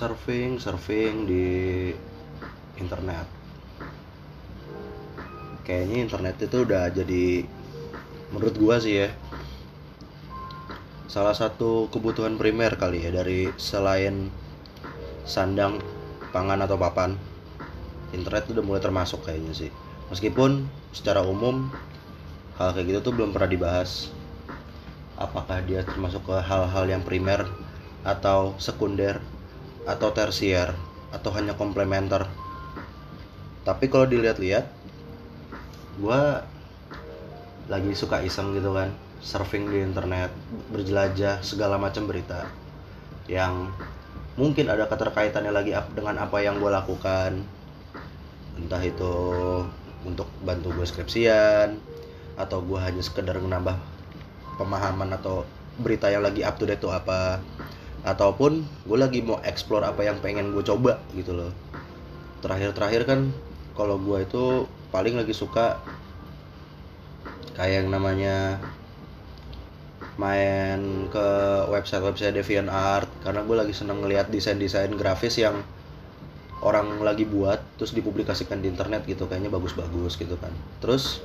surfing surfing di internet. Kayaknya internet itu udah jadi menurut gua sih ya salah satu kebutuhan primer kali ya dari selain sandang pangan atau papan internet udah mulai termasuk kayaknya sih. Meskipun secara umum hal kayak gitu tuh belum pernah dibahas. Apakah dia termasuk ke hal-hal yang primer atau sekunder atau tersier atau hanya komplementer. Tapi kalau dilihat-lihat gua lagi suka iseng gitu kan surfing di internet berjelajah segala macam berita yang mungkin ada keterkaitannya lagi dengan apa yang gue lakukan. Entah itu untuk bantu gue skripsian atau gue hanya sekedar menambah pemahaman atau berita yang lagi up to date itu apa ataupun gue lagi mau explore apa yang pengen gue coba gitu loh. Terakhir-terakhir kan kalau gue itu paling lagi suka kayak yang namanya main ke website-website DeviantArt. Karena gue lagi seneng ngeliat desain-desain grafis yang orang lagi buat terus dipublikasikan di internet gitu kayaknya bagus-bagus gitu kan. Terus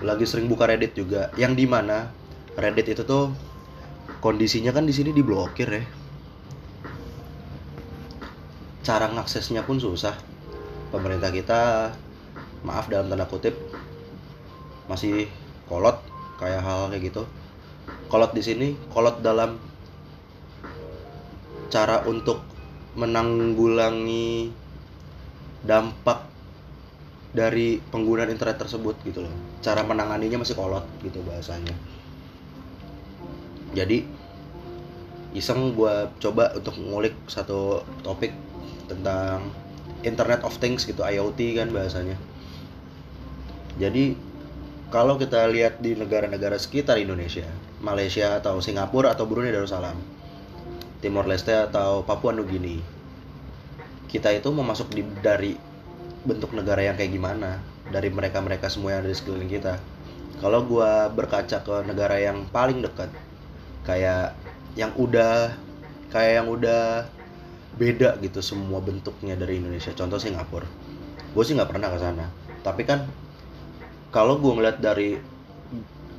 lagi sering buka Reddit juga yang di mana Reddit itu tuh kondisinya kan di sini diblokir ya. Cara ngaksesnya pun susah. Pemerintah kita maaf dalam tanda kutip masih kolot kayak hal, -hal kayak gitu. Kolot di sini kolot dalam cara untuk menanggulangi dampak dari penggunaan internet tersebut gitu loh. Cara menanganinya masih kolot gitu bahasanya jadi iseng gue coba untuk ngulik satu topik tentang Internet of Things gitu IoT kan bahasanya. Jadi kalau kita lihat di negara-negara sekitar Indonesia Malaysia atau Singapura atau Brunei Darussalam Timor Leste atau Papua Nugini kita itu mau masuk di, dari bentuk negara yang kayak gimana dari mereka-mereka semua yang ada di sekeliling kita. Kalau gua berkaca ke negara yang paling dekat kayak yang udah kayak yang udah beda gitu semua bentuknya dari Indonesia. Contoh Singapura. Gue sih nggak pernah ke sana. Tapi kan kalau gue ngeliat dari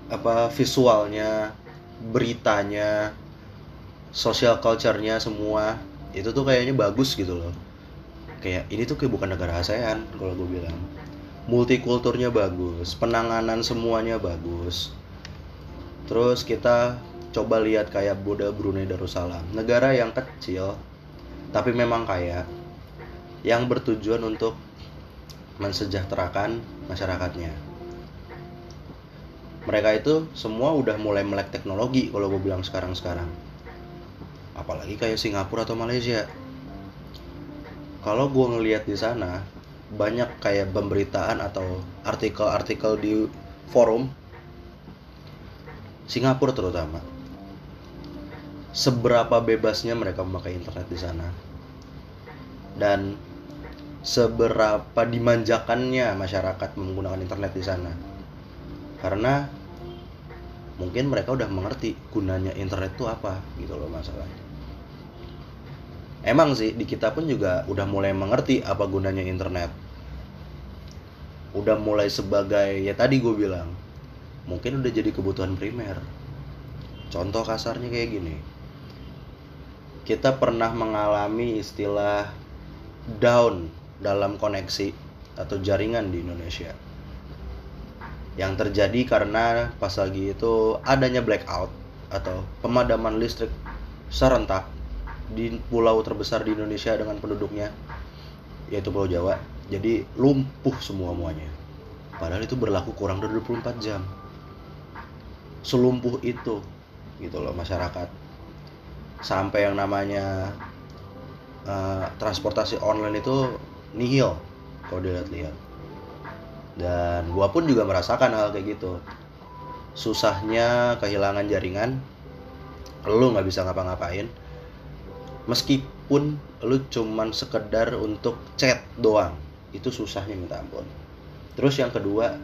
apa visualnya beritanya social culture-nya semua itu tuh kayaknya bagus gitu loh. Kayak ini tuh kayak bukan negara ASEAN kalau gue bilang. Multikulturnya bagus penanganan semuanya bagus. Terus kita coba lihat kayak Buddha Brunei Darussalam. Negara yang kecil tapi memang kaya yang bertujuan untuk mensejahterakan masyarakatnya. Mereka itu semua udah mulai melek teknologi kalau gue bilang sekarang-sekarang. Apalagi kayak Singapura atau Malaysia. Kalau gue ngelihat di sana banyak kayak pemberitaan atau artikel-artikel di forum Singapura terutama seberapa bebasnya mereka memakai internet di sana. Dan seberapa dimanjakannya masyarakat menggunakan internet di sana. Karena mungkin mereka udah mengerti gunanya internet itu apa gitu loh masalahnya. Emang sih di kita pun juga udah mulai mengerti apa gunanya internet. Udah mulai sebagai ya tadi gue bilang mungkin udah jadi kebutuhan primer. Contoh kasarnya kayak gini kita pernah mengalami istilah down dalam koneksi atau jaringan di Indonesia. Yang terjadi karena pas lagi itu adanya blackout atau pemadaman listrik serentak di pulau terbesar di Indonesia dengan penduduknya yaitu Pulau Jawa. Jadi lumpuh semua muanya. Padahal itu berlaku kurang dari 24 jam. Selumpuh itu gitu loh masyarakat sampai yang namanya uh, transportasi online itu nihil kalau dilihat-lihat. Dan gua pun juga merasakan hal kayak gitu. Susahnya kehilangan jaringan lu nggak bisa ngapa-ngapain. Meskipun lu cuman sekedar untuk chat doang itu susahnya minta ampun. Terus yang kedua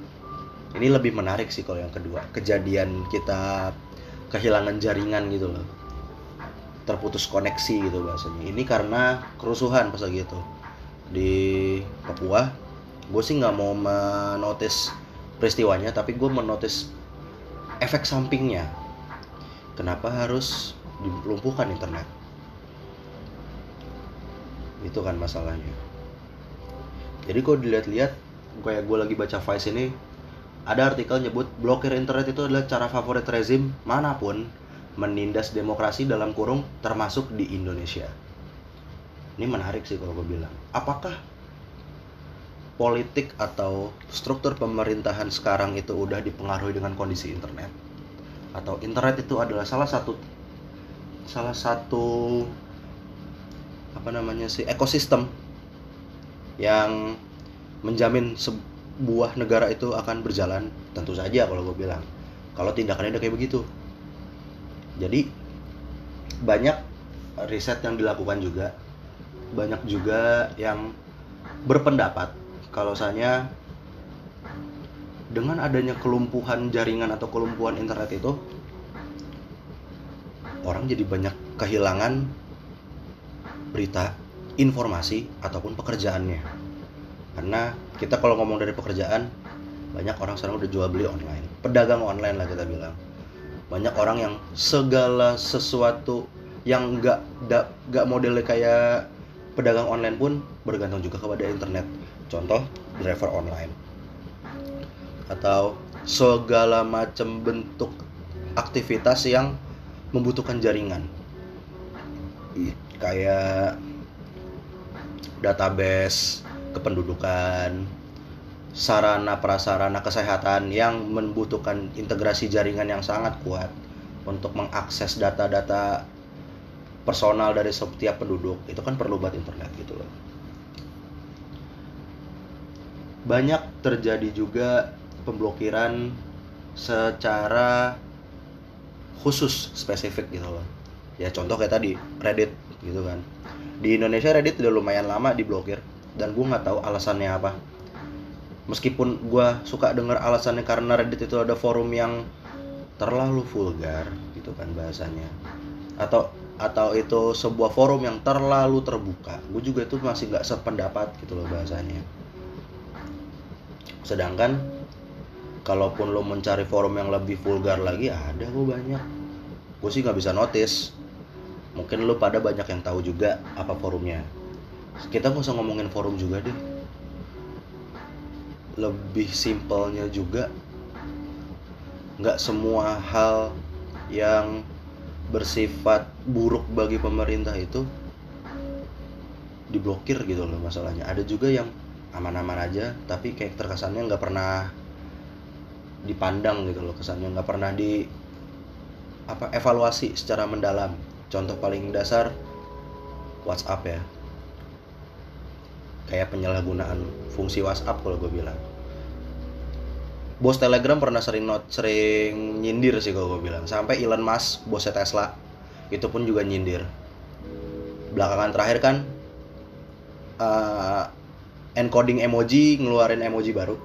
ini lebih menarik sih kalau yang kedua. Kejadian kita kehilangan jaringan gitu loh terputus koneksi gitu bahasanya. Ini karena kerusuhan pas lagi itu. Di Papua gue sih nggak mau menotis peristiwanya tapi gue menotis efek sampingnya. Kenapa harus dilumpuhkan internet? Itu kan masalahnya. Jadi kalau dilihat-lihat kayak gue lagi baca Vice ini ada artikel nyebut blokir internet itu adalah cara favorit rezim mana pun menindas demokrasi dalam kurung termasuk di Indonesia. Ini menarik sih kalau gue bilang. Apakah politik atau struktur pemerintahan sekarang itu udah dipengaruhi dengan kondisi internet? Atau internet itu adalah salah satu salah satu apa namanya sih ekosistem yang menjamin sebuah negara itu akan berjalan tentu saja kalau gue bilang kalau tindakannya udah kayak begitu jadi banyak riset yang dilakukan juga banyak juga yang berpendapat kalau saya dengan adanya kelumpuhan jaringan atau kelumpuhan internet itu orang jadi banyak kehilangan berita, informasi ataupun pekerjaannya. Karena kita kalau ngomong dari pekerjaan banyak orang sekarang udah jual beli online, pedagang online lah kita bilang. Banyak orang yang segala sesuatu yang nggak nggak modelnya kayak pedagang online pun bergantung juga kepada internet. Contoh driver online atau segala macam bentuk aktivitas yang membutuhkan jaringan kayak database kependudukan sarana prasarana kesehatan yang membutuhkan integrasi jaringan yang sangat kuat untuk mengakses data-data personal dari setiap penduduk itu kan perlu buat internet gitu loh. Banyak terjadi juga pemblokiran secara khusus spesifik gitu loh. Ya contoh kayak tadi Reddit gitu kan. Di Indonesia Reddit udah lumayan lama diblokir dan gue nggak tahu alasannya apa meskipun gue suka dengar alasannya karena Reddit itu ada forum yang terlalu vulgar gitu kan bahasanya. Atau atau itu sebuah forum yang terlalu terbuka. Gue juga itu masih nggak sependapat gitu loh bahasanya. Sedangkan kalaupun lo mencari forum yang lebih vulgar lagi ada gue banyak. Gue sih nggak bisa notice. Mungkin lo pada banyak yang tahu juga apa forumnya. Kita nggak usah ngomongin forum juga deh lebih simpelnya juga. Nggak semua hal yang bersifat buruk bagi pemerintah itu diblokir gitu loh masalahnya. Ada juga yang aman-aman aja tapi kayak terkesannya nggak pernah dipandang gitu loh kesannya nggak pernah di apa evaluasi secara mendalam. Contoh paling dasar WhatsApp ya. Kayak penyalahgunaan fungsi WhatsApp kalau gue bilang bos Telegram pernah sering not sering nyindir sih kalau gue bilang. Sampai Elon Musk bosnya Tesla itu pun juga nyindir. Belakangan terakhir kan uh, encoding emoji ngeluarin emoji baru.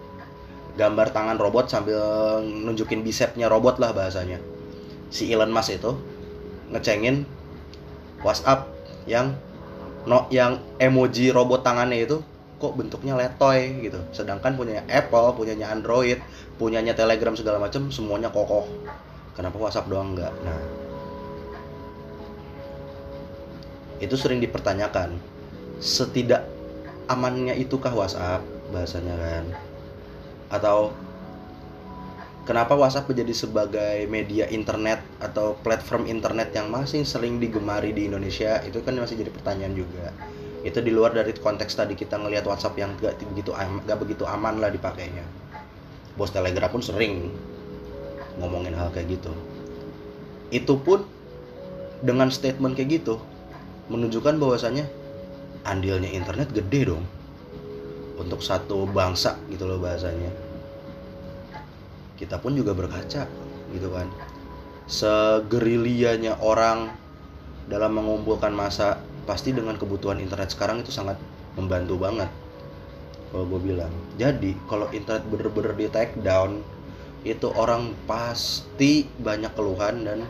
Gambar tangan robot sambil nunjukin bisepnya robot lah bahasanya. Si Elon Musk itu ngecengin WhatsApp yang no yang emoji robot tangannya itu kok bentuknya letoy gitu. Sedangkan punya Apple punyanya Android punyanya Telegram segala macam semuanya kokoh. Kenapa WhatsApp doang enggak nah. Itu sering dipertanyakan setidak amannya itukah WhatsApp bahasanya kan? Atau kenapa WhatsApp menjadi sebagai media internet atau platform internet yang masih sering digemari di Indonesia? Itu kan masih jadi pertanyaan juga itu di luar dari konteks tadi kita ngelihat WhatsApp yang gak begitu gak begitu aman lah dipakainya. Bos Telegram pun sering ngomongin hal kayak gitu. Itu pun dengan statement kayak gitu menunjukkan bahwasanya andilnya internet gede dong. Untuk satu bangsa gitu loh bahasanya. Kita pun juga berkaca gitu kan. Segerilianya orang dalam mengumpulkan masa pasti dengan kebutuhan internet sekarang itu sangat membantu banget. Kalau gue bilang. Jadi kalau internet bener-bener di take down itu orang pasti banyak keluhan dan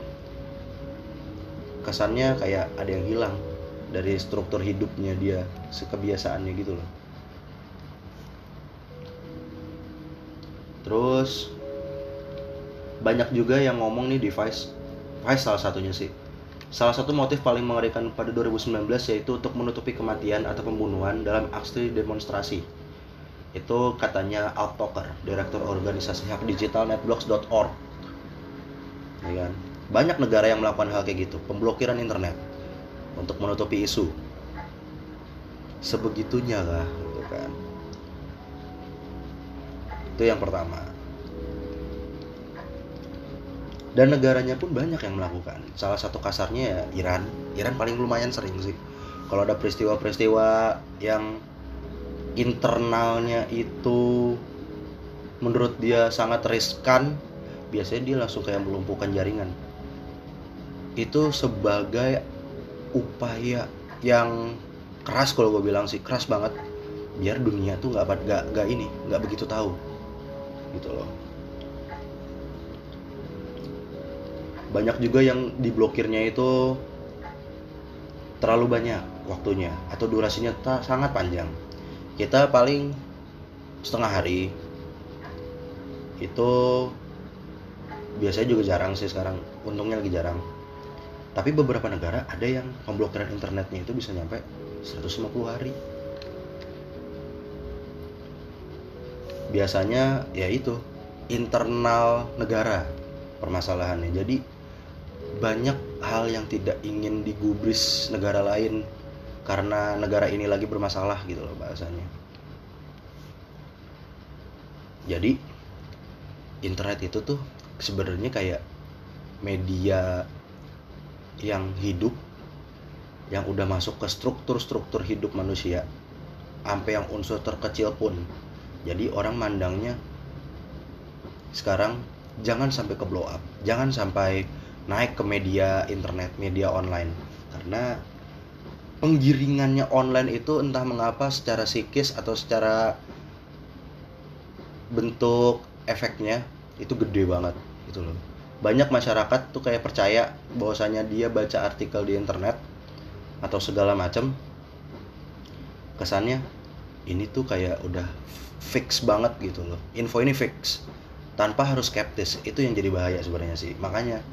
kesannya kayak ada yang hilang dari struktur hidupnya dia kebiasaannya gitu loh. Terus banyak juga yang ngomong nih device. Vice salah satunya sih Salah satu motif paling mengerikan pada 2019 yaitu untuk menutupi kematian atau pembunuhan dalam aksi demonstrasi. Itu katanya Al Toker, Direktur Organisasi Hak Digital Netblocks.org. Ya kan? Banyak negara yang melakukan hal kayak gitu, pemblokiran internet untuk menutupi isu. Sebegitunya lah, gitu kan. Itu yang pertama dan negaranya pun banyak yang melakukan. Salah satu kasarnya ya Iran. Iran paling lumayan sering sih. Kalau ada peristiwa-peristiwa yang internalnya itu menurut dia sangat riskan biasanya dia langsung kayak melumpuhkan jaringan. Itu sebagai upaya yang keras kalau gue bilang sih. Keras banget. Biar dunia tuh nggak nggak ini nggak begitu tahu. Gitu loh banyak juga yang diblokirnya itu terlalu banyak waktunya atau durasinya sangat panjang. Kita paling setengah hari itu biasanya juga jarang sih sekarang untungnya lagi jarang. Tapi beberapa negara ada yang pemblokiran internetnya itu bisa nyampe 150 hari. Biasanya ya itu internal negara permasalahannya. Jadi banyak hal yang tidak ingin digubris negara lain karena negara ini lagi bermasalah gitu loh bahasanya. Jadi internet itu tuh sebenarnya kayak media yang hidup yang udah masuk ke struktur-struktur hidup manusia sampai yang unsur terkecil pun. Jadi orang mandangnya sekarang jangan sampai ke blow up, jangan sampai naik ke media internet, media online. Karena penggiringannya online itu entah mengapa secara psikis atau secara bentuk efeknya itu gede banget gitu loh. Banyak masyarakat tuh kayak percaya bahwasanya dia baca artikel di internet atau segala macam kesannya ini tuh kayak udah fix banget gitu loh. Info ini fix tanpa harus skeptis. Itu yang jadi bahaya sebenarnya sih. Makanya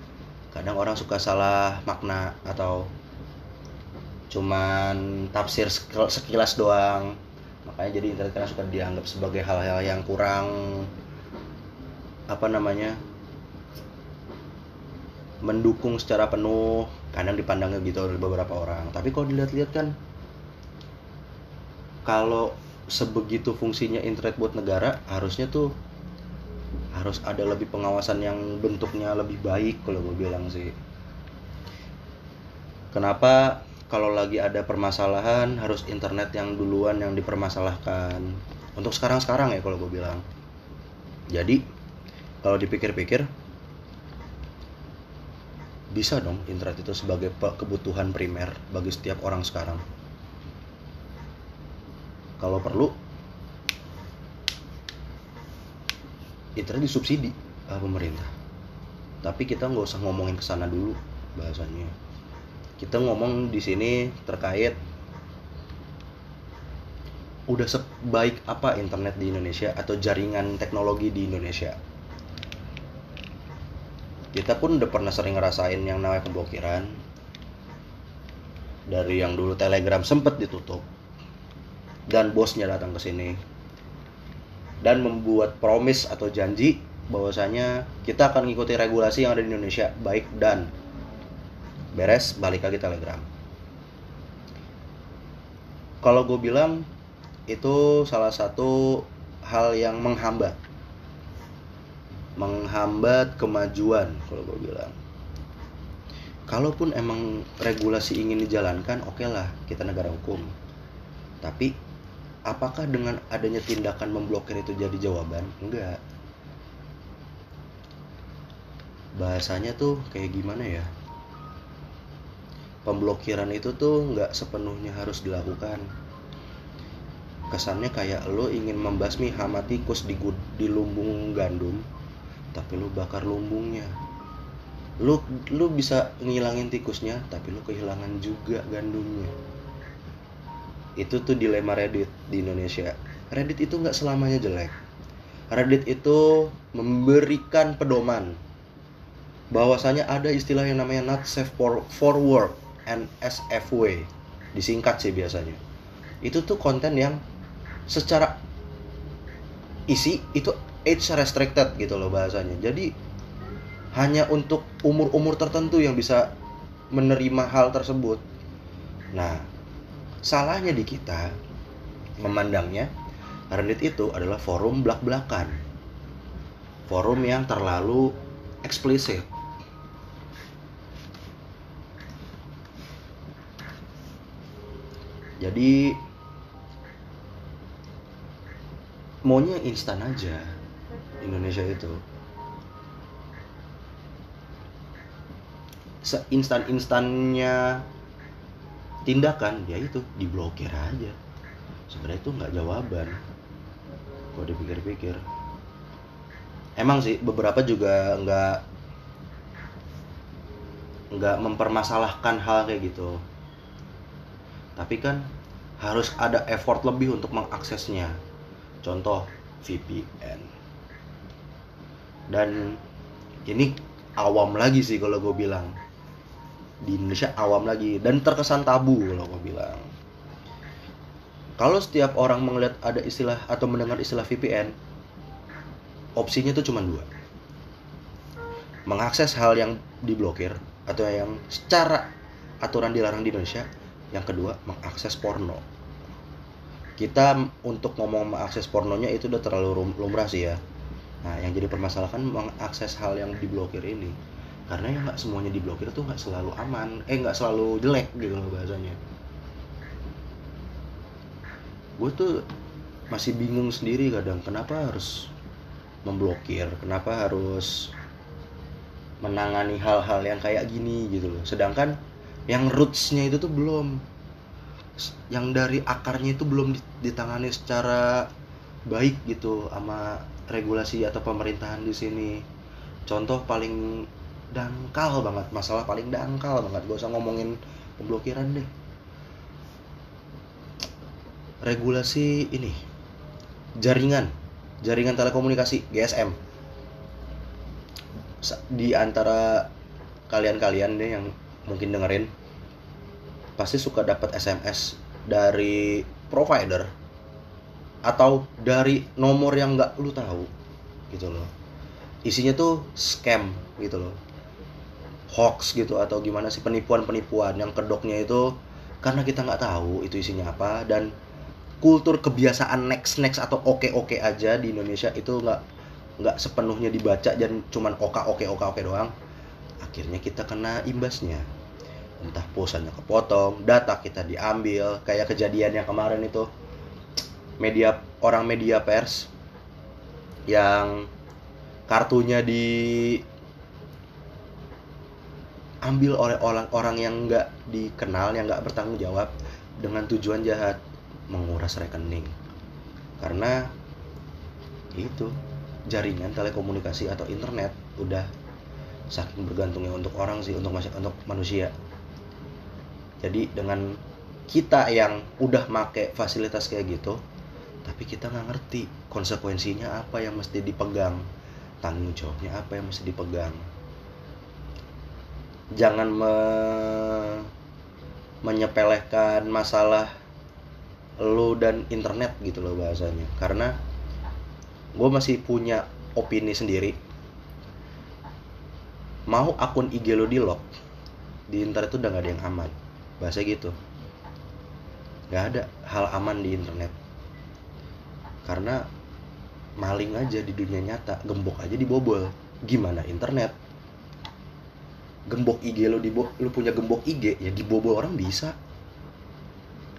kadang orang suka salah makna atau cuman tafsir sekilas doang. Makanya jadi internet kadang suka dianggap sebagai hal-hal yang kurang apa namanya mendukung secara penuh. Kadang dipandangnya gitu oleh beberapa orang. Tapi kalau dilihat-lihat kan kalau sebegitu fungsinya internet buat negara harusnya tuh harus ada lebih pengawasan yang bentuknya lebih baik kalau gue bilang sih. Kenapa kalau lagi ada permasalahan harus internet yang duluan yang dipermasalahkan? Untuk sekarang-sekarang ya kalau gue bilang. Jadi kalau dipikir-pikir bisa dong internet itu sebagai kebutuhan primer bagi setiap orang sekarang. Kalau perlu internet disubsidi uh, pemerintah. Tapi kita nggak usah ngomongin ke sana dulu bahasanya. Kita ngomong di sini terkait udah sebaik apa internet di Indonesia atau jaringan teknologi di Indonesia. Kita pun udah pernah sering ngerasain yang namanya pemblokiran. Dari yang dulu telegram sempet ditutup. Dan bosnya datang ke sini dan membuat promise atau janji bahwasanya kita akan mengikuti regulasi yang ada di Indonesia baik dan beres balik lagi Telegram. Kalau gue bilang itu salah satu hal yang menghambat menghambat kemajuan kalau gue bilang. Kalaupun emang regulasi ingin dijalankan oke okay lah kita negara hukum. Tapi apakah dengan adanya tindakan memblokir itu jadi jawaban? Enggak. Bahasanya tuh kayak gimana ya? Pemblokiran itu tuh nggak sepenuhnya harus dilakukan. Kesannya kayak lo ingin membasmi hama tikus di, di lumbung gandum, tapi lo bakar lumbungnya. lu lu bisa ngilangin tikusnya tapi lu kehilangan juga gandumnya itu tuh dilema Reddit di Indonesia. Reddit itu nggak selamanya jelek. Reddit itu memberikan pedoman bahwasanya ada istilah yang namanya not safe for, for work NSFW disingkat sih biasanya. Itu tuh konten yang secara isi itu age restricted gitu loh bahasanya. Jadi hanya untuk umur-umur tertentu yang bisa menerima hal tersebut. Nah, salahnya di kita memandangnya Reddit itu adalah forum belak-belakan. Forum yang terlalu eksplisit. Jadi maunya instan aja Indonesia itu. seinstan-instannya tindakan ya itu diblokir aja. Sebenarnya itu nggak jawaban. Kalau dipikir-pikir. Emang sih beberapa juga nggak nggak mempermasalahkan hal kayak gitu. Tapi kan harus ada effort lebih untuk mengaksesnya. Contoh VPN dan ini awam lagi sih kalau gue bilang di Indonesia awam lagi dan terkesan tabu kalau gue bilang. Kalau setiap orang melihat ada istilah atau mendengar istilah VPN opsinya itu cuma dua. Mengakses hal yang diblokir atau yang secara aturan dilarang di Indonesia. Yang kedua mengakses porno. Kita untuk ngomong mengakses pornonya itu udah terlalu lumrah sih ya. Nah yang jadi permasalahan mengakses hal yang diblokir ini karena ya nggak semuanya diblokir tuh nggak selalu aman. Eh nggak selalu jelek gitu loh bahasanya. Gue tuh masih bingung sendiri kadang kenapa harus memblokir? Kenapa harus menangani hal-hal yang kayak gini gitu loh? Sedangkan yang rootsnya itu tuh belum. Yang dari akarnya itu belum ditangani secara baik gitu sama regulasi atau pemerintahan di sini. Contoh paling dangkal banget masalah paling dangkal banget. Gak usah ngomongin pemblokiran deh. Regulasi ini jaringan jaringan telekomunikasi GSM di antara kalian-kalian deh yang mungkin dengerin pasti suka dapat SMS dari provider atau dari nomor yang nggak lu tahu gitu loh. Isinya tuh scam gitu loh hoax gitu atau gimana sih penipuan-penipuan yang kedoknya itu karena kita nggak tahu itu isinya apa dan kultur kebiasaan next next atau oke oke aja di Indonesia itu nggak nggak sepenuhnya dibaca dan cuman oka oke oka oke doang akhirnya kita kena imbasnya. Entah pulsanya kepotong data kita diambil kayak kejadian yang kemarin itu media orang media pers yang kartunya di ambil oleh orang-orang yang nggak dikenal yang nggak bertanggung jawab dengan tujuan jahat menguras rekening. Karena itu jaringan telekomunikasi atau internet udah saking bergantungnya untuk orang sih untuk untuk manusia. Jadi dengan kita yang udah make fasilitas kayak gitu tapi kita nggak ngerti konsekuensinya apa yang mesti dipegang tanggung jawabnya apa yang mesti dipegang jangan me menyepelekan masalah lo dan internet gitu loh bahasanya. Karena gue masih punya opini sendiri. Mau akun IG lo di lock di internet tuh udah gak ada yang aman. Bahasa gitu. Nggak ada hal aman di internet. Karena maling aja di dunia nyata gembok aja dibobol gimana internet gembok IG lo di lu punya gembok IG ya dibobol orang bisa.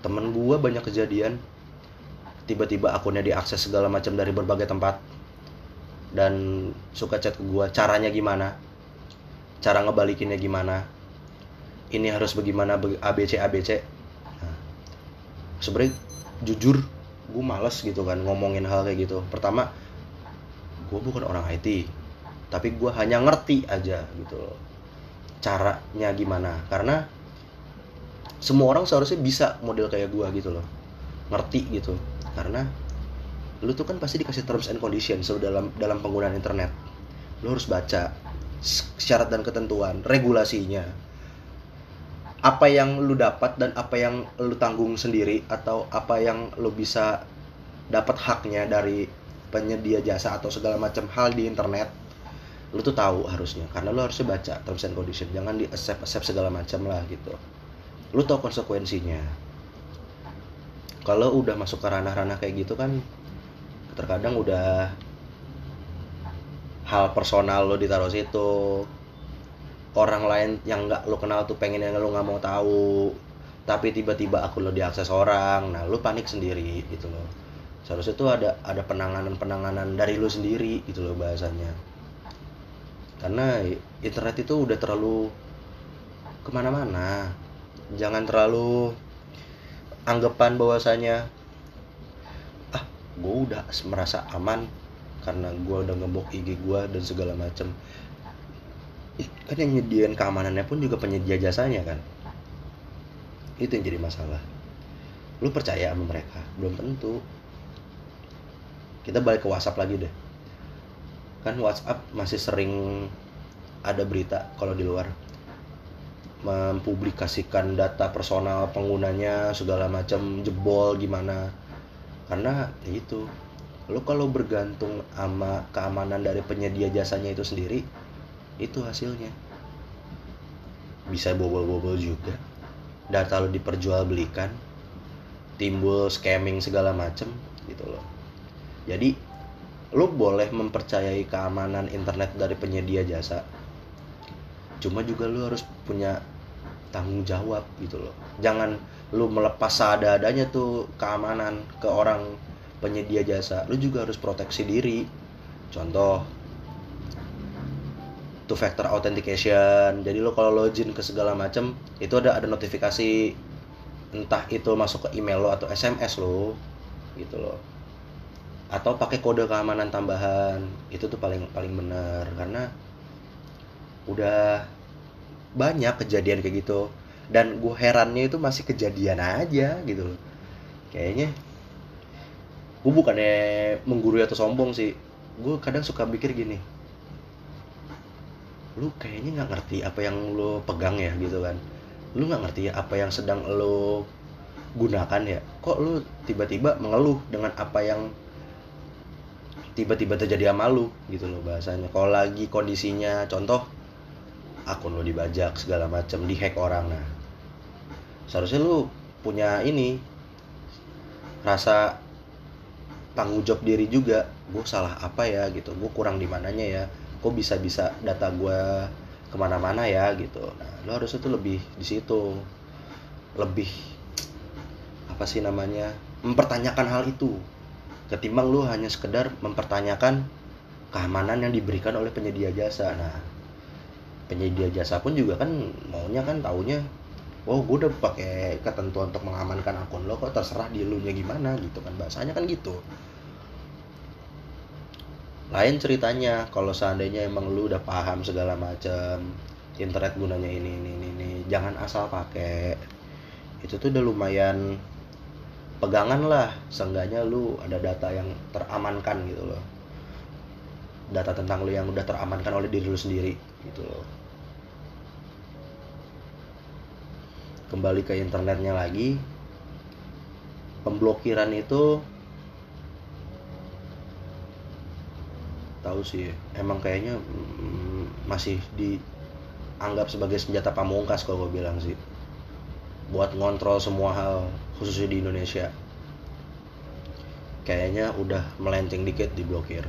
Temen gua banyak kejadian. Tiba-tiba akunnya diakses segala macam dari berbagai tempat. Dan suka chat ke gua caranya gimana? Cara ngebalikinnya gimana? Ini harus bagaimana ABC ABC nah, sebenarnya jujur gue males gitu kan ngomongin hal kayak gitu. Pertama gue bukan orang IT tapi gue hanya ngerti aja gitu caranya gimana. Karena semua orang seharusnya bisa model kayak gua gitu loh. Ngerti gitu. Karena lu tuh kan pasti dikasih terms and conditions so dalam dalam penggunaan internet. Lu harus baca syarat dan ketentuan regulasinya. Apa yang lu dapat dan apa yang lu tanggung sendiri atau apa yang lu bisa dapat haknya dari penyedia jasa atau segala macam hal di internet lu tuh tahu harusnya karena lu harusnya baca terms and condition jangan di accept accept segala macam lah gitu. Lu tahu konsekuensinya. Kalau udah masuk ke ranah-ranah kayak gitu kan terkadang udah hal personal lo ditaruh situ. Orang lain yang nggak lo kenal tuh pengen yang lo nggak mau tahu. Tapi tiba-tiba aku lo diakses orang nah lo panik sendiri gitu loh. Seharusnya tuh ada ada penanganan penanganan dari lo sendiri gitu loh bahasanya karena internet itu udah terlalu ke mana-mana. Jangan terlalu anggapan bahwasanya ah gue udah merasa aman karena gue udah ngebok IG gue dan segala macem. Kan yang nyediain keamanannya pun juga penyedia jasanya kan? Itu yang jadi masalah. Lu percaya sama mereka? Belum tentu. Kita balik ke WhatsApp lagi deh kan WhatsApp masih sering ada berita kalau di luar. Mempublikasikan data personal penggunanya segala macam jebol gimana. Karena ya itu. Lo kalau bergantung sama keamanan dari penyedia jasanya itu sendiri itu hasilnya. Bisa bobol-bobol juga. Data lo diperjualbelikan timbul scamming segala macem gitu loh. Jadi lo boleh mempercayai keamanan internet dari penyedia jasa. Cuma juga lo harus punya tanggung jawab gitu loh. Jangan lo melepas seadanya tuh keamanan ke orang penyedia jasa. Lu juga harus proteksi diri. Contoh two factor authentication. Jadi lo kalau login ke segala macam itu ada ada notifikasi. Entah itu masuk ke email lo atau SMS lo gitu loh atau pakai kode keamanan tambahan. Itu tuh paling paling benar karena udah banyak kejadian kayak gitu. Dan gue herannya itu masih kejadian aja gitu loh. Kayaknya gue bukannya menggurui atau sombong sih. Gue kadang suka mikir gini. Lu kayaknya nggak ngerti apa yang lu pegang ya gitu kan. Lu nggak ngerti apa yang sedang lu gunakan ya. Kok lu tiba-tiba mengeluh dengan apa yang tiba-tiba terjadi sama lu gitu loh bahasanya. Kalau lagi kondisinya contoh akun lu dibajak segala macam dihack orang nah. Seharusnya lu punya ini rasa tanggung jawab diri juga. Gue salah apa ya gitu. Gue kurang di mananya ya. Kok bisa bisa data gue ke mana-mana ya gitu. Nah lo harusnya tuh lebih di situ. Lebih apa sih namanya mempertanyakan hal itu ketimbang lu hanya sekedar mempertanyakan keamanan yang diberikan oleh penyedia jasa. Nah penyedia jasa pun juga kan maunya kan taunya oh gue udah pakai ketentuan untuk mengamankan akun lo kok terserah di lu nya gimana gitu kan. Bahasanya kan gitu. Lain ceritanya kalau seandainya emang lu udah paham segala macam internet gunanya ini ini ini, ini. jangan asal pakai. Itu tuh udah lumayan pegangan lah seenggaknya lu ada data yang teramankan gitu loh. Data tentang lu yang udah teramankan oleh diri lu sendiri gitu loh. Kembali ke internetnya lagi. Pemblokiran itu tahu sih emang kayaknya mm, masih dianggap sebagai senjata pamungkas kalau gue bilang sih. Buat ngontrol semua hal khususnya di Indonesia. Kayaknya udah melenceng dikit diblokir.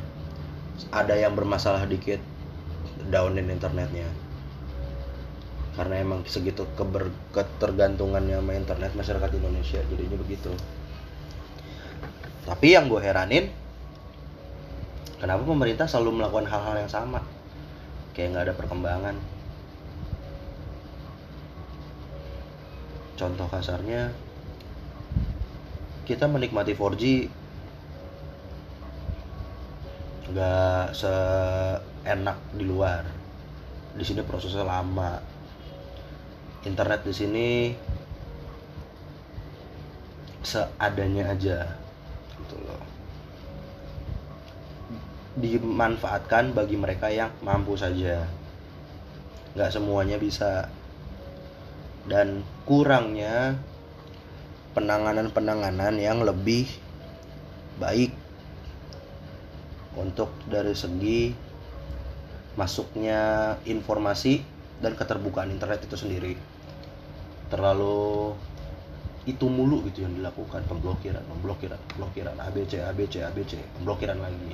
Ada yang bermasalah dikit downin internetnya. Karena emang segitu keber ketergantungannya sama internet masyarakat Indonesia jadinya begitu. Tapi yang gue heranin kenapa pemerintah selalu melakukan hal-hal yang sama? Kayak nggak ada perkembangan. Contoh kasarnya kita menikmati 4G nggak seenak di luar. Di sini prosesnya lama. Internet di sini seadanya aja. Gitu loh. Dimanfaatkan bagi mereka yang mampu saja. Nggak semuanya bisa. Dan kurangnya penanganan-penanganan yang lebih baik untuk dari segi masuknya informasi dan keterbukaan internet itu sendiri. Terlalu itu mulu gitu yang dilakukan pemblokiran pemblokiran pemblokiran ABC ABC ABC pemblokiran lagi.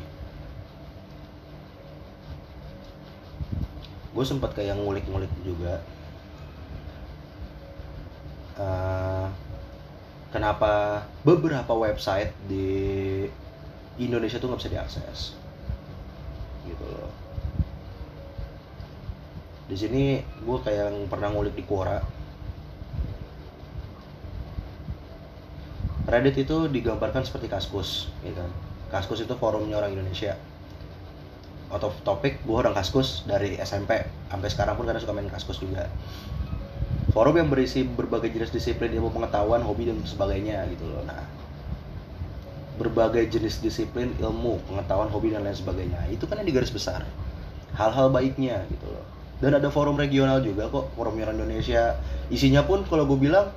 Gue sempat kayak ngulik-ngulik juga uh, kenapa beberapa website di Indonesia tuh nggak bisa diakses gitu loh di sini gue kayak yang pernah ngulik di Quora Reddit itu digambarkan seperti Kaskus, gitu. Kaskus itu forumnya orang Indonesia. Out of topic, gue orang Kaskus dari SMP sampai sekarang pun kadang suka main Kaskus juga. Forum yang berisi berbagai jenis disiplin ilmu pengetahuan, hobi dan sebagainya gitu loh. Nah, berbagai jenis disiplin ilmu pengetahuan, hobi dan lain sebagainya. Itu kan yang digaris besar. Hal-hal baiknya gitu loh. Dan ada forum regional juga kok, forum orang Indonesia. Isinya pun kalau gue bilang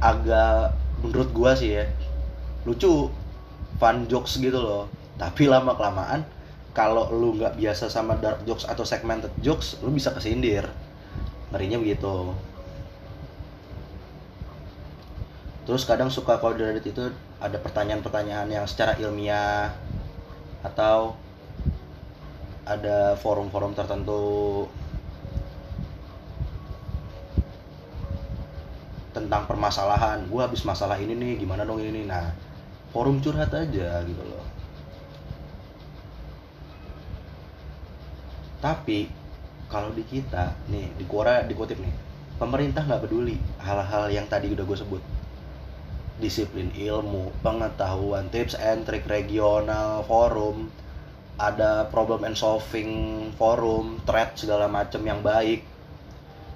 agak menurut gua sih ya lucu fun jokes gitu loh tapi lama kelamaan kalau lu nggak biasa sama dark jokes atau segmented jokes lu bisa kesindir ngerinya begitu. Terus kadang suka kalau di Reddit itu ada pertanyaan-pertanyaan yang secara ilmiah atau ada forum-forum tertentu. Tentang permasalahan gue habis masalah ini nih gimana dong ini? Nah forum curhat aja gitu loh. Tapi kalau di kita nih di Quora dikutip nih pemerintah nggak peduli hal-hal yang tadi udah gue sebut. Disiplin ilmu pengetahuan tips and trick regional forum ada problem and solving forum thread segala macam yang baik.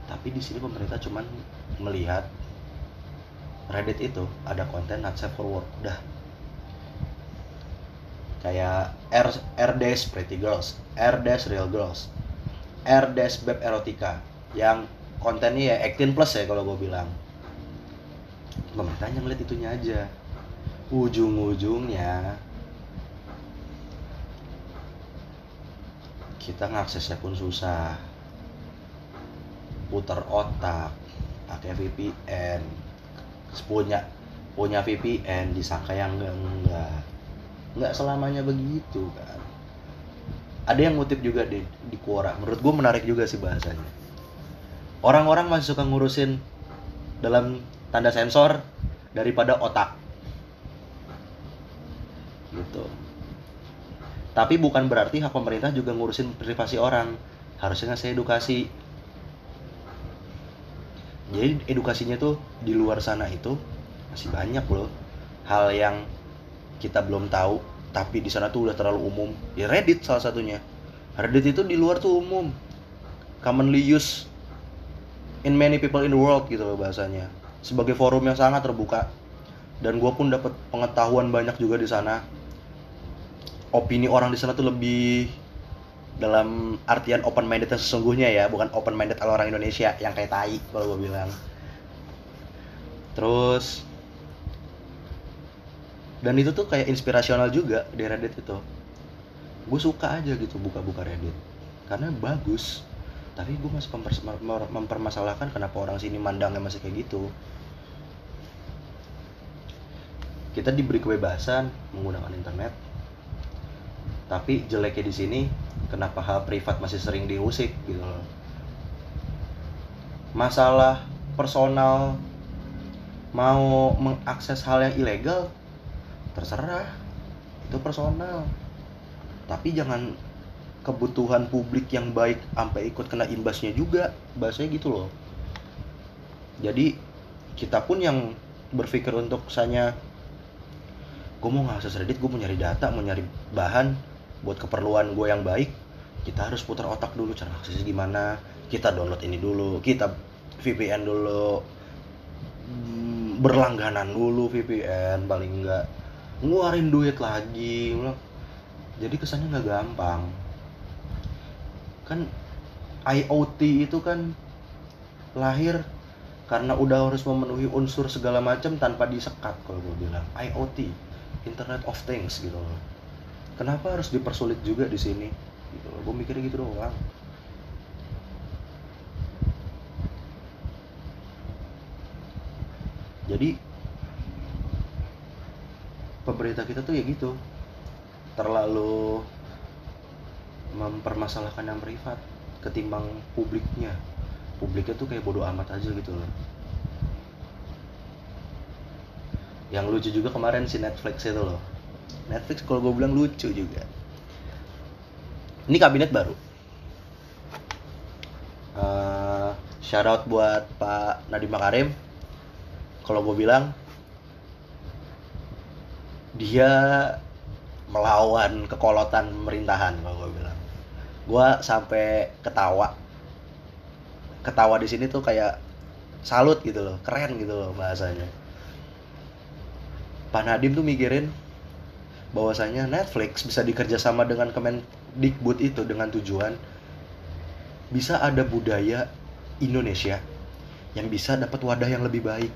Tapi di sini pemerintah cuman melihat Reddit itu ada konten not safe for work udah. Kayak R R pretty girls. R real girls R dash beb erotika. Yang kontennya ya 18 plus ya kalau gue bilang. Pemerintahnya ngeliat itunya aja. Ujung-ujungnya kita ngaksesnya pun susah. Putar otak pakai VPN punya punya VPN disangka yang enggak enggak enggak selamanya begitu kan ada yang ngutip juga di di Quora. Menurut gue menarik juga sih bahasanya. Orang-orang masih suka ngurusin dalam tanda sensor daripada otak. Gitu. Tapi bukan berarti hak pemerintah juga ngurusin privasi orang. Harusnya ngasih edukasi. Jadi edukasinya tuh di luar sana itu masih banyak loh. Hal yang kita belum tahu tapi di sana tuh udah terlalu umum. Ya Reddit salah satunya. Reddit itu di luar tuh umum. Commonly used in many people in the world gitu loh bahasanya. Sebagai forum yang sangat terbuka. Dan gue pun dapat pengetahuan banyak juga di sana. Opini orang di sana tuh lebih dalam artian open minded sesungguhnya ya bukan open minded ala orang Indonesia yang kayak tai kalau gue bilang. Terus dan itu tuh kayak inspirasional juga di Reddit itu. Gue suka aja gitu buka-buka Reddit. Karena bagus. Tapi gue masih mempermasalahkan kenapa orang sini mandangnya masih kayak gitu. Kita diberi kebebasan menggunakan internet. Tapi jeleknya di sini kenapa hal privat masih sering diusik gitu loh. Masalah personal mau mengakses hal yang ilegal terserah. Itu personal. Tapi jangan kebutuhan publik yang baik sampai ikut kena imbasnya juga. Bahasanya gitu loh. Jadi kita pun yang berpikir untuk misalnya gue mau ngakses Reddit gue mau nyari data mau nyari bahan buat keperluan gue yang baik kita harus putar otak dulu cara aksesnya gimana. Kita download ini dulu kita VPN dulu. Hmm, berlangganan dulu VPN paling enggak ngeluarin duit lagi. Jadi kesannya nggak gampang. Kan IoT itu kan lahir karena udah harus memenuhi unsur segala macam tanpa disekat kalau gue bilang. IoT Internet of Things gitu loh. Kenapa harus dipersulit juga di sini? Gitu loh. Gue mikirnya gitu doang. Jadi pemerintah kita tuh ya gitu. Terlalu mempermasalahkan yang privat ketimbang publiknya. Publiknya tuh kayak bodoh amat aja gitu loh. Yang lucu juga kemarin si Netflix itu loh. Netflix kalau gue bilang lucu juga. Ini kabinet baru. Uh, shout out buat Pak Nadiem Makarim. Kalau gue bilang dia melawan kekolotan pemerintahan kalau gue bilang. Gue sampai ketawa. Ketawa di sini tuh kayak salut gitu loh keren gitu loh bahasanya. Pak Nadim tuh mikirin bahwasanya Netflix bisa dikerjasama dengan Kemendikbud itu dengan tujuan bisa ada budaya Indonesia yang bisa dapat wadah yang lebih baik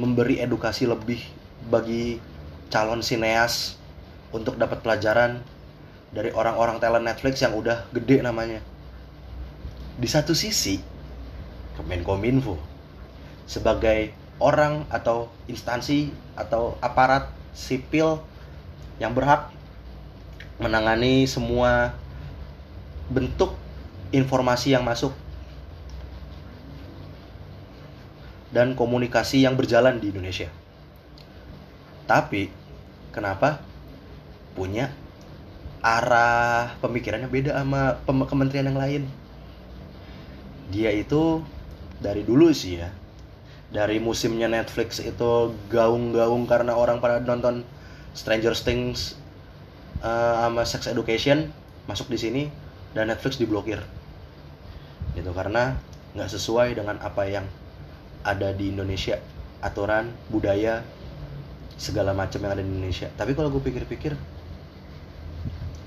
memberi edukasi lebih bagi calon sineas untuk dapat pelajaran dari orang-orang talent Netflix yang udah gede namanya. Di satu sisi, Kemenkominfo sebagai orang atau instansi atau aparat sipil yang berhak menangani semua bentuk informasi yang masuk dan komunikasi yang berjalan di Indonesia. Tapi kenapa punya arah pemikirannya beda sama kementerian yang lain? Dia itu dari dulu sih ya. Dari musimnya Netflix itu gaung-gaung karena orang pada nonton Stranger Things uh, sama Sex Education masuk di sini dan Netflix diblokir. Gitu karena nggak sesuai dengan apa yang ada di Indonesia aturan budaya segala macam yang ada di Indonesia. Tapi kalau gue pikir-pikir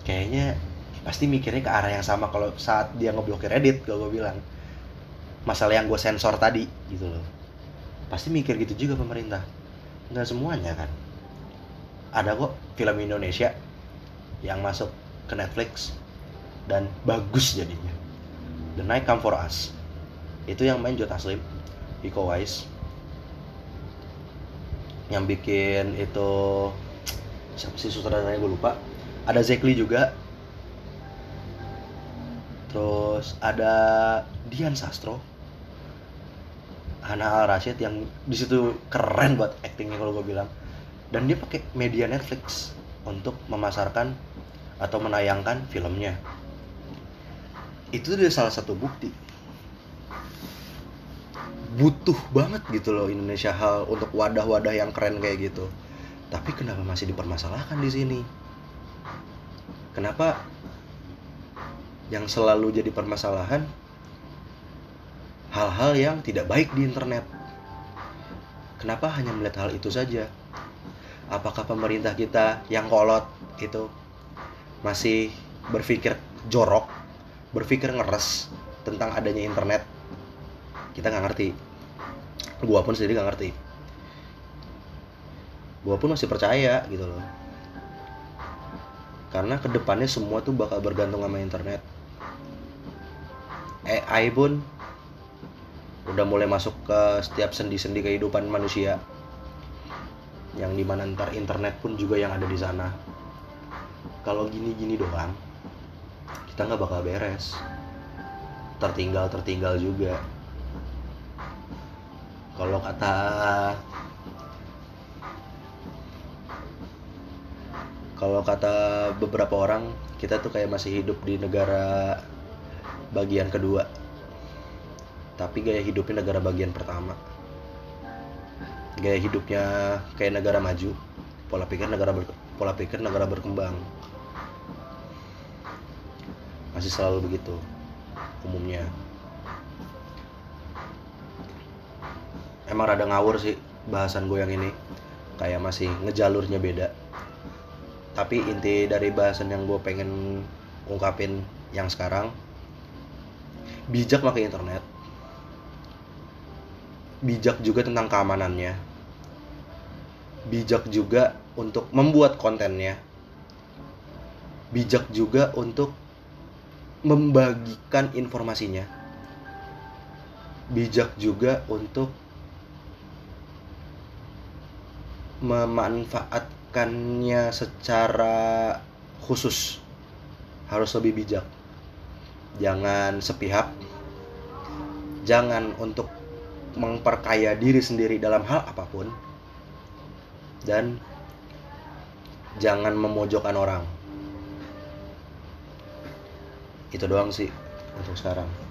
kayaknya pasti mikirnya ke arah yang sama kalau saat dia ngeblokir Reddit kalau gue bilang. Masalah yang gue sensor tadi gitu loh. Pasti mikir gitu juga pemerintah. Nggak semuanya kan? Ada kok film Indonesia yang masuk ke Netflix dan bagus jadinya. The Night Come For Us. Itu yang main Joe Taslim Iko Wise yang bikin itu siapa sih sutradaranya gue lupa. Ada Zekli juga. Terus ada Dian Sastro. Hana Al Rashid yang di situ keren buat actingnya kalau gue bilang. Dan dia pakai media Netflix untuk memasarkan atau menayangkan filmnya. Itu dia salah satu bukti butuh banget gitu loh Indonesia hal untuk wadah-wadah yang keren kayak gitu. Tapi kenapa masih dipermasalahkan di sini? Kenapa yang selalu jadi permasalahan hal-hal yang tidak baik di internet? Kenapa hanya melihat hal itu saja? Apakah pemerintah kita yang kolot itu masih berpikir jorok berpikir ngeres tentang adanya internet? Kita nggak ngerti gua pun sendiri nggak ngerti. Gua pun masih percaya gitu loh. Karena ke depannya semua tuh bakal bergantung sama internet. AI pun udah mulai masuk ke setiap sendi-sendi kehidupan manusia. Yang di mana ntar internet pun juga yang ada di sana. Kalau gini-gini doang kita nggak bakal beres. Tertinggal tertinggal juga kalau kata kalau kata beberapa orang kita tuh kayak masih hidup di negara bagian kedua. Tapi gaya hidupnya negara bagian pertama. Gaya hidupnya kayak negara maju. Pola pikir negara ber, pola pikir negara berkembang. Masih selalu begitu umumnya emang rada ngawur sih bahasan gue yang ini. Kayak masih ngejalurnya beda. Tapi inti dari bahasan yang gue pengen ungkapin yang sekarang bijak pakai internet. Bijak juga tentang keamanannya. Bijak juga untuk membuat kontennya. Bijak juga untuk membagikan informasinya. Bijak juga untuk memanfaatkannya secara khusus. Harus lebih bijak. Jangan sepihak. Jangan untuk memperkaya diri sendiri dalam hal apa pun. Dan jangan memojokkan orang. Itu doang sih untuk sekarang